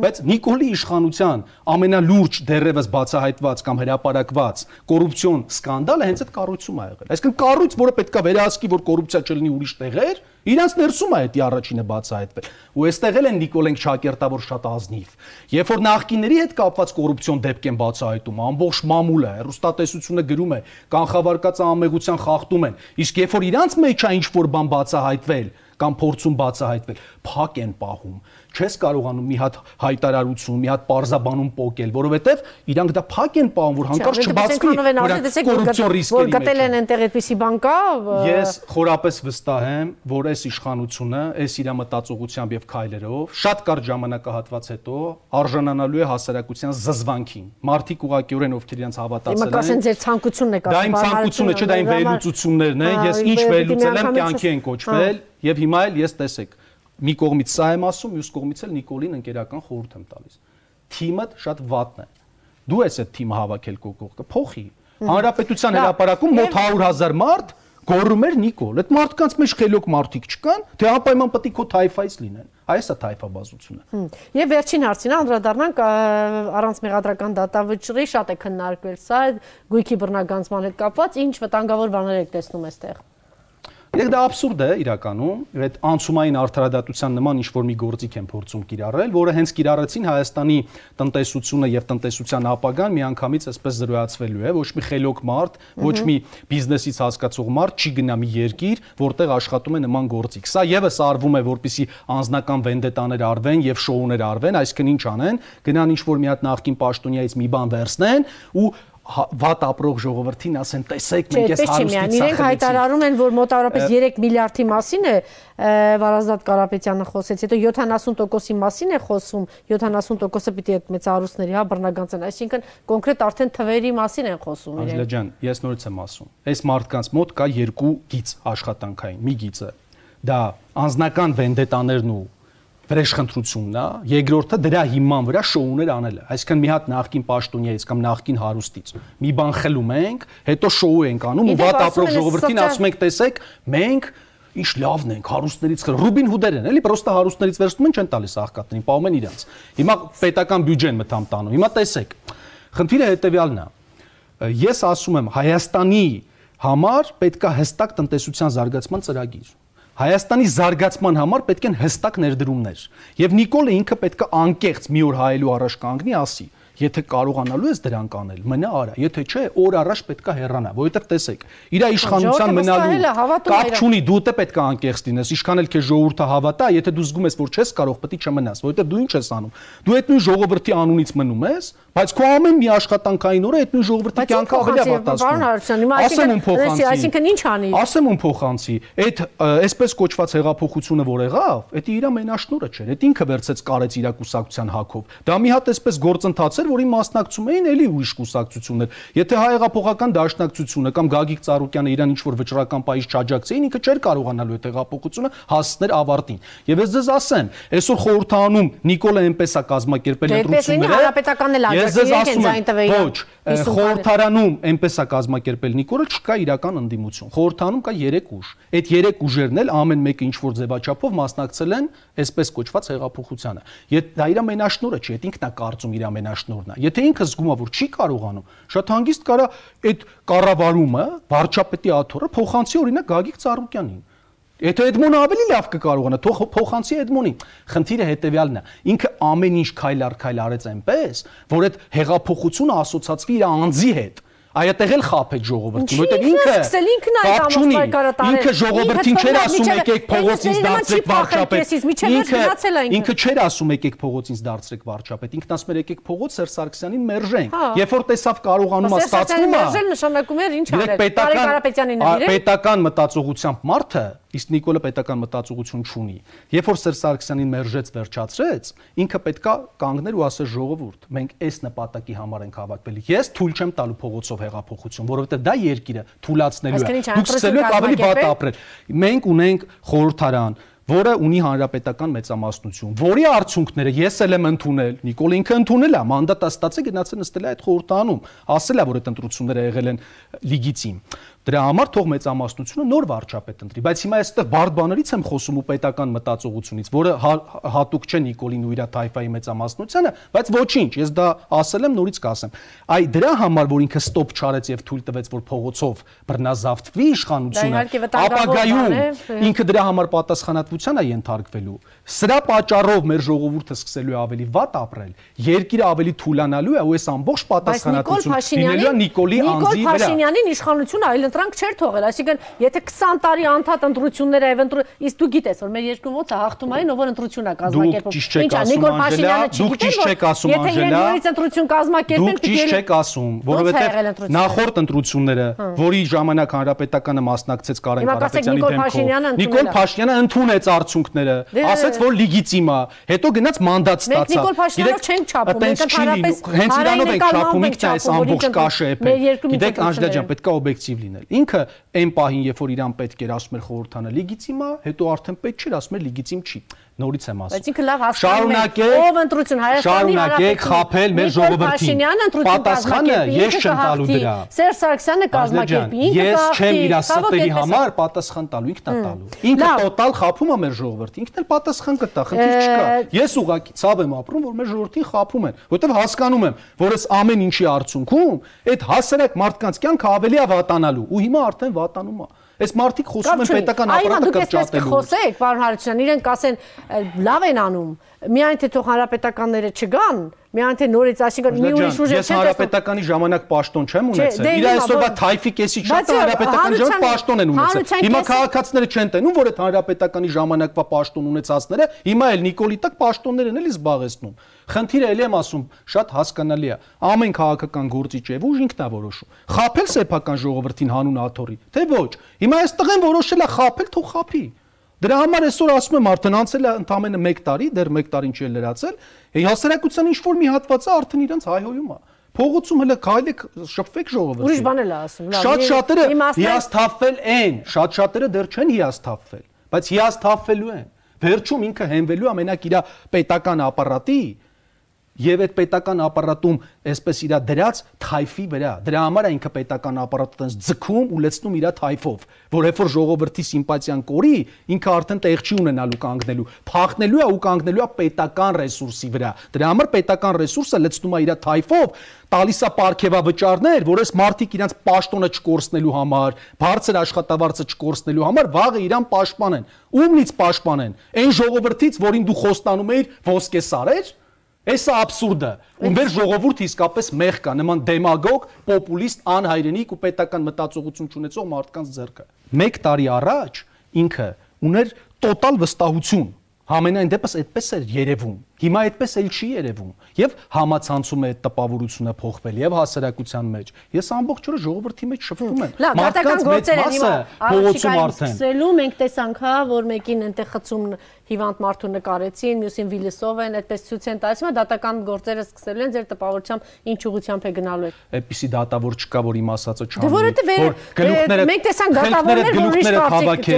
Բայց Նիկոլի իշխանության ամենալուրջ դերևս բացահայտված կամ հրապարակված կոռուպցիոն սկանդալը հենց այդ կառույցում ա եղել։ Այսինքն կառույց, որը պետքա վերահսկի, որ կոռուպցիա չլինի ուրիշ տեղեր, իրանց ներսում է դա առաջինը բացահայտվել։ Ու այստեղ էլ են Նիկոլենք Շակերտավոր շատ ազնիվ։ Երբ որ նախկինների հետ կապված կոռուպցիոն դեպք են բացահայտում, ամբողջ մամուլը, հերոստատեսությունը գրում է, կանխավարկած ամեղության խախտում են։ Իսկ երբ որ իրանց մեջ է ինչ որ բան բացահայտվել, կամ փորձում բացահայտվել, փակ են պահում։ Չես կարողանում մի հատ հայտարարություն, մի հատ parzabanum փոկել, որովհետև իրանք դա փակ են պահում, որ հանկարծ չբացվի, որ կոռուպցիոն ռիսկերի որ գտել են այնտեղ այդպիսի բան կա։ Ես խորապես վստահ եմ, որ այս իշխանությունը, այս իր մտածողությամբ եւ քայլերով շատ կարճ ժամանակահատված հետո արժանանալու է հասարակության զզվանքին։ Մարդիկ ուղղակիորեն ովքեր իրենց հավատացել են, ձեր ցանկությունն է դա իմ ցանկությունը չէ, դա իմ վերլուծություններն են, ես ինչ վերլուծել եմ, կյանքի են կոչվել Եվ հիմա էլ ես տեսեք, մի կողմից սա եմ ասում, մյուս կողմից էլ Նիկոլին ընկերական խորհուրդ եմ տալիս։ Թիմը շատ վատն է։ Դու ես այդ թիմը հավաքել քո կողքը, փոխի։ Հանրապետության հրապարակում մոտ 100.000 մարդ գոռում էր Նիկոլ։ Այդ մարդկանց մեջ խելոք մարդիկ չկան, թե անպայման պետք է քո թայֆայից լինեն։ Այս է թայֆաբազությունը։ Եվ վերջին հարցին անդրադառնանք առանց մեղադրական դատավճռի շատ է քննարկվել սա գույքի բռնագանձման հետ կապված, ինչ վտանգավոր բաներ եք տեսնում այստեղ։ Իրեք դա абսուրդ է իրականում, այդ անցումային արդարադատության նման ինչ որ մի գործիք են փորձում կիրառել, որը հենց կիրառեցին Հայաստանի տնտեսությունը եւ տնտեսության ապագան միանգամից այսպես զրոյացվելու է, ոչ մի խելոք մարդ, ոչ մի բիզնեսից հասկացող մարդ չի գնա մի երկիր, որտեղ աշխատում է նման գործիք։ Սա եւս արվում է, որպիսի անձնական վենդետաներ արվեն եւ շոուներ արվեն, այսինքն ինչ անեն, գնան ինչ որ մի հատ նախքին պաշտոնյայից մի բան վերցնեն ու վատ ապրող ժողովրդին ասեն տեսեք մենք այս հարուստից իրենք հայտարարում են որ մոտավորապես 3 միլիարդի մասին է Վարազդատ Կարապետյանը խոսեց հետո 70%-ի մասին է խոսում 70%-ը պիտի այդ մեծ հարուստների հա բռնագանցեն այսինքն կոնկրետ արդեն թվերի մասին են խոսում իրենք Աջլա ջան ես նորից եմ ասում այս մարդկանց մոտ կա երկու գիծ աշխատանքային մի գիծը դա անձնական վենդետաներն ու վրեժխնդրությունն է, երկրորդը դրա հիման վրա շոուներ անելը։ Այսինքն մի հատ նախքին պաշտոնյայից կամ նախքին հարուստից մի բան խլում ենք, հետո շոու ենք անում ու վատ ապրող ժողովրդին ասում ենք, տեսեք, մենք ինչ լավն ենք, հարուստներից խր Ռուբին Հուդեր են, էլի, պրոստը հարուստներից վերցնում են, չեն տալիս աղքատներին, պահում են իրենց։ Հիմա պետական բյուջեն մտամ տանում։ Հիմա տեսեք։ Խնդիրը հետեւյալն է։ Ես ասում եմ Հայաստանի համար պետքա հստակ տնտեսության զարգացման ծրագիր Հայաստանի զարգացման համար պետք են հստակ ներդրումներ։ Եվ Նիկոլը ինքը պետք է անկեղծ մի օր հայելու առաջ կանգնի, ասի. Եթե կարողանալու ես դրանք անել, մնա արա։ Եթե չէ, օր առաջ պետքա հեռանա, որովհետև տեսեք, իր իշխանության մնալու կապ չունի, դու դե պետքա անկեղծ լինես, ինչքան էլ քեզ ժողովուրդը հավատա, եթե դու զգում ես, որ չես կարող, պետք է չմնաս, որովհետև դու ինչ ես անում։ Դու այդ նույն ժողովրդի անունից մնում ես, բայց քո ամեն մի աշխատանքային օրը այդ նույն ժողովրդի կյանքը ավելի է վատացնում։ Ասեմ ում փոխանցի։ Այսինքն ինչ անի։ Ասեմ ում փոխանցի։ Այդ այսպես կոչված հեղափոխությունը, որ եղավ, դա իր մենաշնորը չէր։ Այդ ինքը վերցեց կարեց իր կուսակցության հակով։ Դա մի հատ այսպես գործընթաց էր, որին մասնակցում էին էլի ուրիշ կուսակցություններ։ Եթե հայեղափոխական դաշնակցությունը կամ Գագիկ Ծառուկյանը իրան ինչ որ վճռական պայից չաջակցեին, ինքը չէր կարողանալու այդ հեղափոխությունը հասցնել ավարտին։ Եվ ես ձեզ ասեմ, այսօր խորհրդանում Նիկոլը այնպես է կազմակերպել դե ընտրությունները։ Հանրապետականն էլ աջակցի են այն տվեին։ Ոչ, խորհրդարանում այնպես է կազմակերպել Նիկոլը, չկա իրական ընդդիմություն։ Խորհրդանում կա 3 ուժ։ Այդ 3 ուժերն էլ ամեն մեկը ինչ որ ձևաչափով մասնակցել են այսպես կոչված հեղափոխությանը։ Եթե դա իր մենաշնորը չի, այդ ինքն է կարծում իր մենաշնորն է։ Եթե ինքը զգում է, որ չի կարողանում, շատ հանգիստ կարա այդ կառավարումը վարչապետի աթոռը փոխանցի օրինակ Գագիկ Ծառուկյանին։ Եթե Էդմոնը ավելի լավ կկարողանա, թող փոխանցի Էդմոնին։ Խնդիրը հետեւյալն է։ Ինքը ամեն ինչ քայլ առ քայլ արեց այնպես, որ այդ հեղափոխությունը ասոցացվի իր անձի հետ այդտեղ էլ խափեց ժողովրդին, որովհետև ինքը սկսել ինքն այդ տարել։ Ինքը ժողովրդին չէր ասում եկեք փողոցից դարձրեք վարչապետ։ Ինքը ինքը չէր ասում եկեք փողոցից դարձրեք վարչապետ։ Ինքն ասում էր եկեք փողոց Սերժ Սարգսյանին մերժենք։ հա։ Երբ որ տեսավ կարողանում է ստացվում Մերժել նշանակում էր ինչ արել։ նվիրել։ Պետական մտածողությամբ մարդը իսկ Նիկոլը պետական մտածողություն չունի։ Երբ որ Սերժ Սարգսյանին մերժեց, վերջացրեց, ինքը պետքա կանգներ ու ասեր ժողովուրդ, մենք այս նպատակի համար ենք հավաքվել։ Ես թույլ չեմ տալու փողոցով հեղափոխություն, որովհետև դա երկիրը թույլատնելու է։ Դուք սկսելու եք ավելի վատ ապրել։ Մենք ունենք խորհրդարան, որը ունի հանրապետական մեծամասնություն, որի արդյունքները ես էլ եմ ընդունել, Նիկոլ ինքը ընդունել է, մանդատը ստացել գնացել նստել է այդ խորհրդանում, ասել է, որ այդ ընտրությունները եղել են լիգիտիմ։ Դրա համար թող մեծամասնությունը նոր վարչապետ ընտրի, բայց հիմա այստեղ բարդ բաներից եմ խոսում ու պետական մտածողությունից, որը հա, հատուկ չէ Նիկոլին ու իր թայֆայի մեծամասնությանը, բայց ոչինչ, ես դա ասել եմ, նորից կասեմ։ Այ դրա համար, որ ինքը ստոպ չարեց եւ թույլ տվեց, որ փողոցով բռնազավթվի իշխանությունը, ապագայում ինքը դրա համար պատասխանատվության է ենթարկվելու։ Սրա պատճառով մեր ժողովուրդը սկսելու է ավելի վատ ապրել, երկիրը ավելի թուլանալու է ու այս ամբողջ պատասխանատվությունը լինելու է Նիկոլի անձի վրա։ Նիկոլ Փաշինյանին իշխանությունը այլ ընտրանք չէր թողել, այսինքն եթե 20 տարի անդադ ընտրություններ այ ընտրու, իսկ դու գիտես, որ մեր երկրում ոնց է հաղթում այն, ով որ ընտրություն է կազմակերպում։ Ինչա Նիկոլ Փաշինյանը չգիտի, որ եթե իրենք նորից ընտրություն կազմակերպեն, դուք ճիշտ չեք ասում, որովհետև նախորդ ընտրությունները, որի ժամանակ հանրապետականը մասնակցեց Կարեն Կարապետյանի դեմքով, Նիկոլ Փաշինյանը ընդունեց արդյունքները, դե, ասաց, որ լիգիտիմ է, հետո գնաց մանդատ ստացավ։ Փաշինյանով չենք չափում, մենք ընդհանրապես հենց իրանով ենք չափում, ինքն է այս ամբողջ կաշը է։ Գիտեք, Անջելա ջան, պետք է օբյեկտիվ լինել լինել։ Ինքը այն պահին, երբ որ իրան պետք էր ասում էր խորհրդանը լեգիտիմ է, հետո արդեն պետք չէր ասում էր լեգիտիմ չի նորից եմ ասում։ Բայց ինքը լավ հասկանում է, ով ընտրություն Հայաստանի Շարունակեք խափել մեր ժողովրդին։ Պատասխանը ես չեմ տալու դրա։ Սերժ Սարգսյանը կազմակերպի, ինքը Ես չեմ իր ստերի համար պատասխան տալու, ինքն է տալու։ Ինքը տոտալ խափում է մեր ժողովրդին, ինքն էլ պատասխան կտա, խնդիր չկա։ Ես ուղղակի ցավ եմ ապրում, որ մեր ժողովրդին խափում են, որովհետև հասկանում եմ, որ այս ամեն ինչի արդյունքում այդ հասարակ մարդկանց կյանքը ավելի է վատանալու ու հիմա արդեն վատանում է։ Այս մարդիկ խոսում են պետական ապարատը կրճատելու։ Խոսեք, պարոն Հարությունյան, իրենք ասեն լավ են անում, միայն թե թող հանրապետականները չգան, միայն թե նորից, այսինքն մի ուրիշ ուժ չեն։ Ես հանրապետականի ժամանակ պաշտոն չեմ ունեցել։ Իր այսօրվա թայֆի կեսի շատ հանրապետական ժամանակ պաշտոն են ունեցել։ Հիմա քաղաքացիները չեն տենում, որ այդ հանրապետականի ժամանակվա պաշտոն ունեցածները հիմա էլ Նիկոլի տակ պաշտոններ են էլի զբաղեցնում։ Խնդիրը ելի եմ ասում, շատ հասկանալի է։ Ամեն քաղաքական գործիչ եւ ուժ ինքն է որոշում։ Խափել սեփական ժողովրդին հանուն աթորի, թե ոչ։ Հիմա այս տղեն որոշել է խափել, թող խափի։ Դրա համար այսօր ասում եմ արդեն անցել է ընդամենը 1 տարի, դեռ 1 տարին չի լրացել, հասարակության ինչ որ մի հատվածը արդեն իրենց հայհոյում է։ Փողոցում հələ քայլեք շփվեք ժողովրդին։ Ուրիշ բանել է ասում, լավ։ Շատ շատերը հիասթափվել են, շատ շատերը դեռ չեն հիասթափվել, բայց հիասթափվելու են։ Վերջում ինքը հենվելու է մենակ իր պետական ապարատի եւ այդ պետական ապարատում այսպես իրա դրած թայֆի վրա դրա համար է ինքը պետական ապարատը տենց ձգում ու լցնում իրա թայֆով որ երբ որ ժողովրդի սիմպաթիան կորի ինքը արդեն տեղ չի ունենալու կանգնելու փախնելու է ու կանգնելու է պետական ռեսուրսի վրա դրա համար պետական ռեսուրսը լցնում է իրա թայֆով տալիս է ապարքեվավճարներ, որ այս մարդիկ իրանց պաշտոնը չկորցնելու համար, բարձր աշխատավարձը չկորցնելու համար վաղը իրան պաշտպանեն։ Ումնից պաշտպանեն։ Այն ժողովրդից, որին դու խոստանում էիր ոսկե սարեր, Էսա աբսուրդը։ Ու մեր ժողովուրդը իսկապես մեղ կա, նման դեմագոգ, պոպուլիստ, անհայրենիք ու պետական մտածողություն ունեցող մարդկանց ձեռքը։ 1 տարի առաջ ինքը ուներ տոտալ վստահություն Համենայն դեպս այդպես էր երևում։ Հիմա այդպես էլ չի երևում։ Եվ համացանցում է այդ տպավորությունը փոխվել եւ հասարակության մեջ։ Ես ամբողջ օրը ժողովրդի մեջ շփվում եմ։ Մարդկանց մեծ մասը փողոցում արդեն։ Սկսելու մենք տեսանք հա, որ մեկին այնտեղ խցում հիվանդ մարդու նկարեցին, մյուսին վիլիսով են, այդպես ցույց են տալիս, հիմա դատական գործերը սկսելու են ձեր տպավորությամբ ինչ ուղությամբ է գնալու։ Այդպիսի դատավոր չկա, որ իմ ասածը չանի։ Դե որովհետեւ գլուխները մենք տեսանք դատավորներ, որ ուրիշ կարծիք։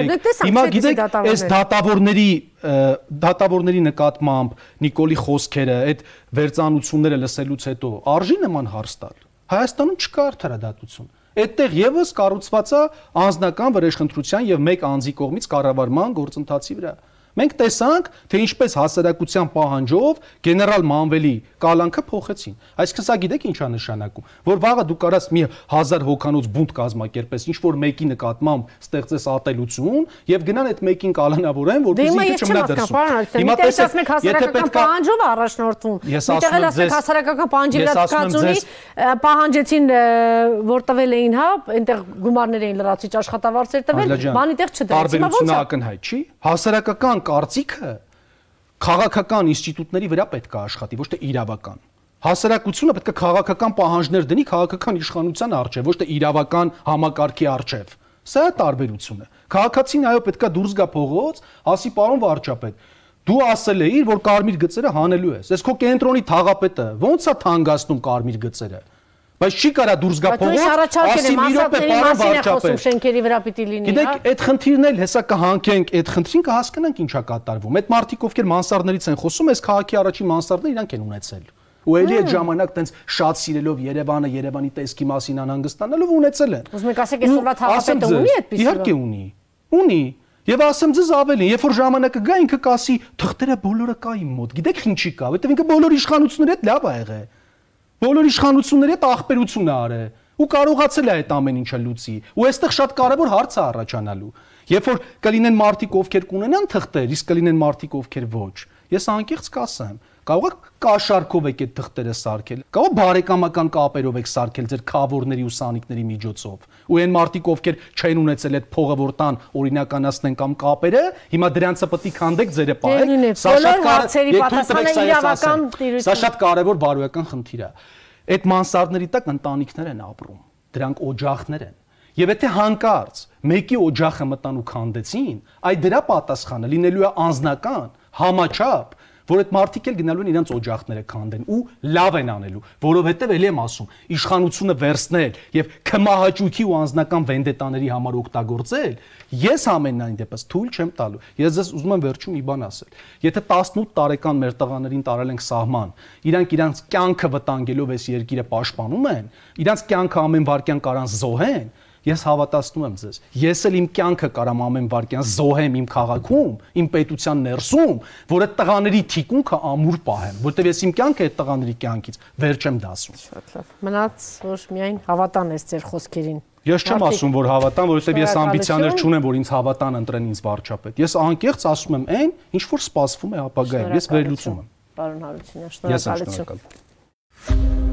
Հիմա գիտեք, այս դատավորների դատավորների նկատմամբ Նիկոլի խոսքերը, այդ վերծանությունները լսելուց հետո արժի նման հարց տալ։ Հայաստանում չկա արդարադատություն։ Այդտեղ եւս կառուցված է անձնական վրեժխնդրության եւ մեկ անձի կողմից կառավարման գործընթացի վրա։ Մենք տեսանք, թե ինչպես հասարակության պահանջով գեներալ Մանվելի կալանքը փոխեցին։ Այսինքն սա գիտեք ինչա նշանակում, որ վաղը դու կարաս մի 1000 հոկանոց բունտ կազմակերպես, ինչ որ մեկի նկատմամբ ստեղծես ատելություն եւ գնան այդ մեկին կալանավորեն, որպեսզի չմնա դրսում։ Հիմա տեսած մենք հասարակական պահանջով առաջնորդվում։ Միտեղ էլ ասենք հասարակական պահանջի վրա կացունի պահանջեցին, որ տվել էին, հա, այնտեղ գումարներ էին լրացիչ աշխատավարձեր տվել, բանի տեղ չդրեցին։ Տարբերությունը ակնհայտ չի։ Հասարակական կարծիքը քաղաքական ինստիտուտների վրա պետք է աշխատի, ոչ թե իրավական։ Հասարակությունը պետք է քաղաքական պահանջներ դնի քաղաքական իշխանության առջև, ոչ թե իրավական համակարգի առջև։ Սա է տարբերությունը։ Քաղաքացին այո պետք է դուրս գա փողոց, ասի պարոն վարչապետ, դու ասել էիր, որ կարմիր գծերը հանելու ես։ Ես քո կենտրոնի թաղապետը ո՞նց է թանգացնում կարմիր գծերը բայց չի կարա դուրս գա փողոց, ասի մի րոպե պարոն վարչապետ։ Շենքերի վրա պիտի լինի, հա։ Գիտեք, այդ խնդիրն էլ հեսա կհանքենք, այդ խնդրին կհասկանանք ինչա կատարվում։ Այդ մարդիկ ովքեր մանսարներից են խոսում, այս քաղաքի առաջի մանսարները իրանք են ունեցել։ Ու ելի այդ ժամանակ տենց շատ սիրելով Երևանը, Երևանի տեսքի մասին անհանգստանալով ունեցել են։ Ուզում եք ասեք, այսօրվա թաղապետը ունի այդպես։ Իհարկե ունի։ Ունի։ Եվ ասեմ ձեզ ավելին, երբ որ ժամանակը գա ինքը կասի, թղթերը բոլորը կա իմ մոտ։ Գիտեք ինչի կա, որովհետև ինքը բոլոր իշխանությունների հետ լավ ա եղել բոլոր իշխանությունների հետ աղբերություն է արել ու կարողացել է այդ ամեն ինչը լուծի։ Ու այստեղ շատ կարևոր հարց է առաջանալու։ Երբ որ կլինեն մարդիկ, ովքեր կունենան թղթեր, իսկ կլինեն մարդիկ, ովքեր ոչ։ Ես անկեղծ կասեմ, կարող եք կաշառքով եք այդ թղթերը սարքել, կարող բարեկամական կապերով եք սարքել ձեր խավորների ու սանիկների միջոցով։ Ու այն մարդիկ, ովքեր չեն ունեցել այդ փողը, որ տան օրինականացնեն կամ կապերը, հիմա դրանցը պետք է քանդեք ձերը պահեք։ Սա շատ կարևոր Սա շատ կարևոր բարոյական խնդիր է։ Այդ մանսարդների տակ ընտանիքներ են ապրում։ Դրանք օջախներ են։ Եվ եթե հանկարծ մեկի օջախը մտան ու քանդեցին, այդ դրա պատասխանը լինելու է անznական, համաչափ, որ այդ մարդիկ էլ գնալու են իրենց օջախները քանդեն ու լավ են անելու, որովհետև ելի եմ ասում, իշխանությունը վերցնել եւ քմահաճույքի ու անձնական վենդետաների համար օգտագործել, ես ամենայն դեպս թույլ չեմ տալու։ Ես ձեզ ուզում եմ վերջում մի բան ասել։ Եթե 18 տարեկան մեր տղաներին տարել ենք սահման, իրանք իրանք կյանքը վտանգելով այս երկիրը պաշտպանում են, իրանք կյանքը ամեն վարքյան կարան զոհեն, Ես հավատացնում եմ ձեզ։ Ես էլ իմ կյանքը կարամ ամեն վարքյան զոհեմ իմ քաղաքում, իմ պետության ներսում, որ այդ տղաների թիկունքը ամուր պահեմ, որտեղ ես իմ կյանքը այդ տղաների կյանքից վերջ եմ դասում։ Շատ լավ։ Մնաց որ միայն հավատան ես ձեր խոսքերին։ Ես չեմ ասում, որ հավատան, որովհետև ես ամբիցիաներ չունեմ, որ ինձ հավատան ընտրեն ինձ վարչապետ։ Ես անկեղծ ասում եմ այն, ինչ որ սպասվում է ապագայում։ Ես վերլուծում եմ։ Պարոն Հարությունյան, Ես եմ շնորհակալություն։ շնորհակալ։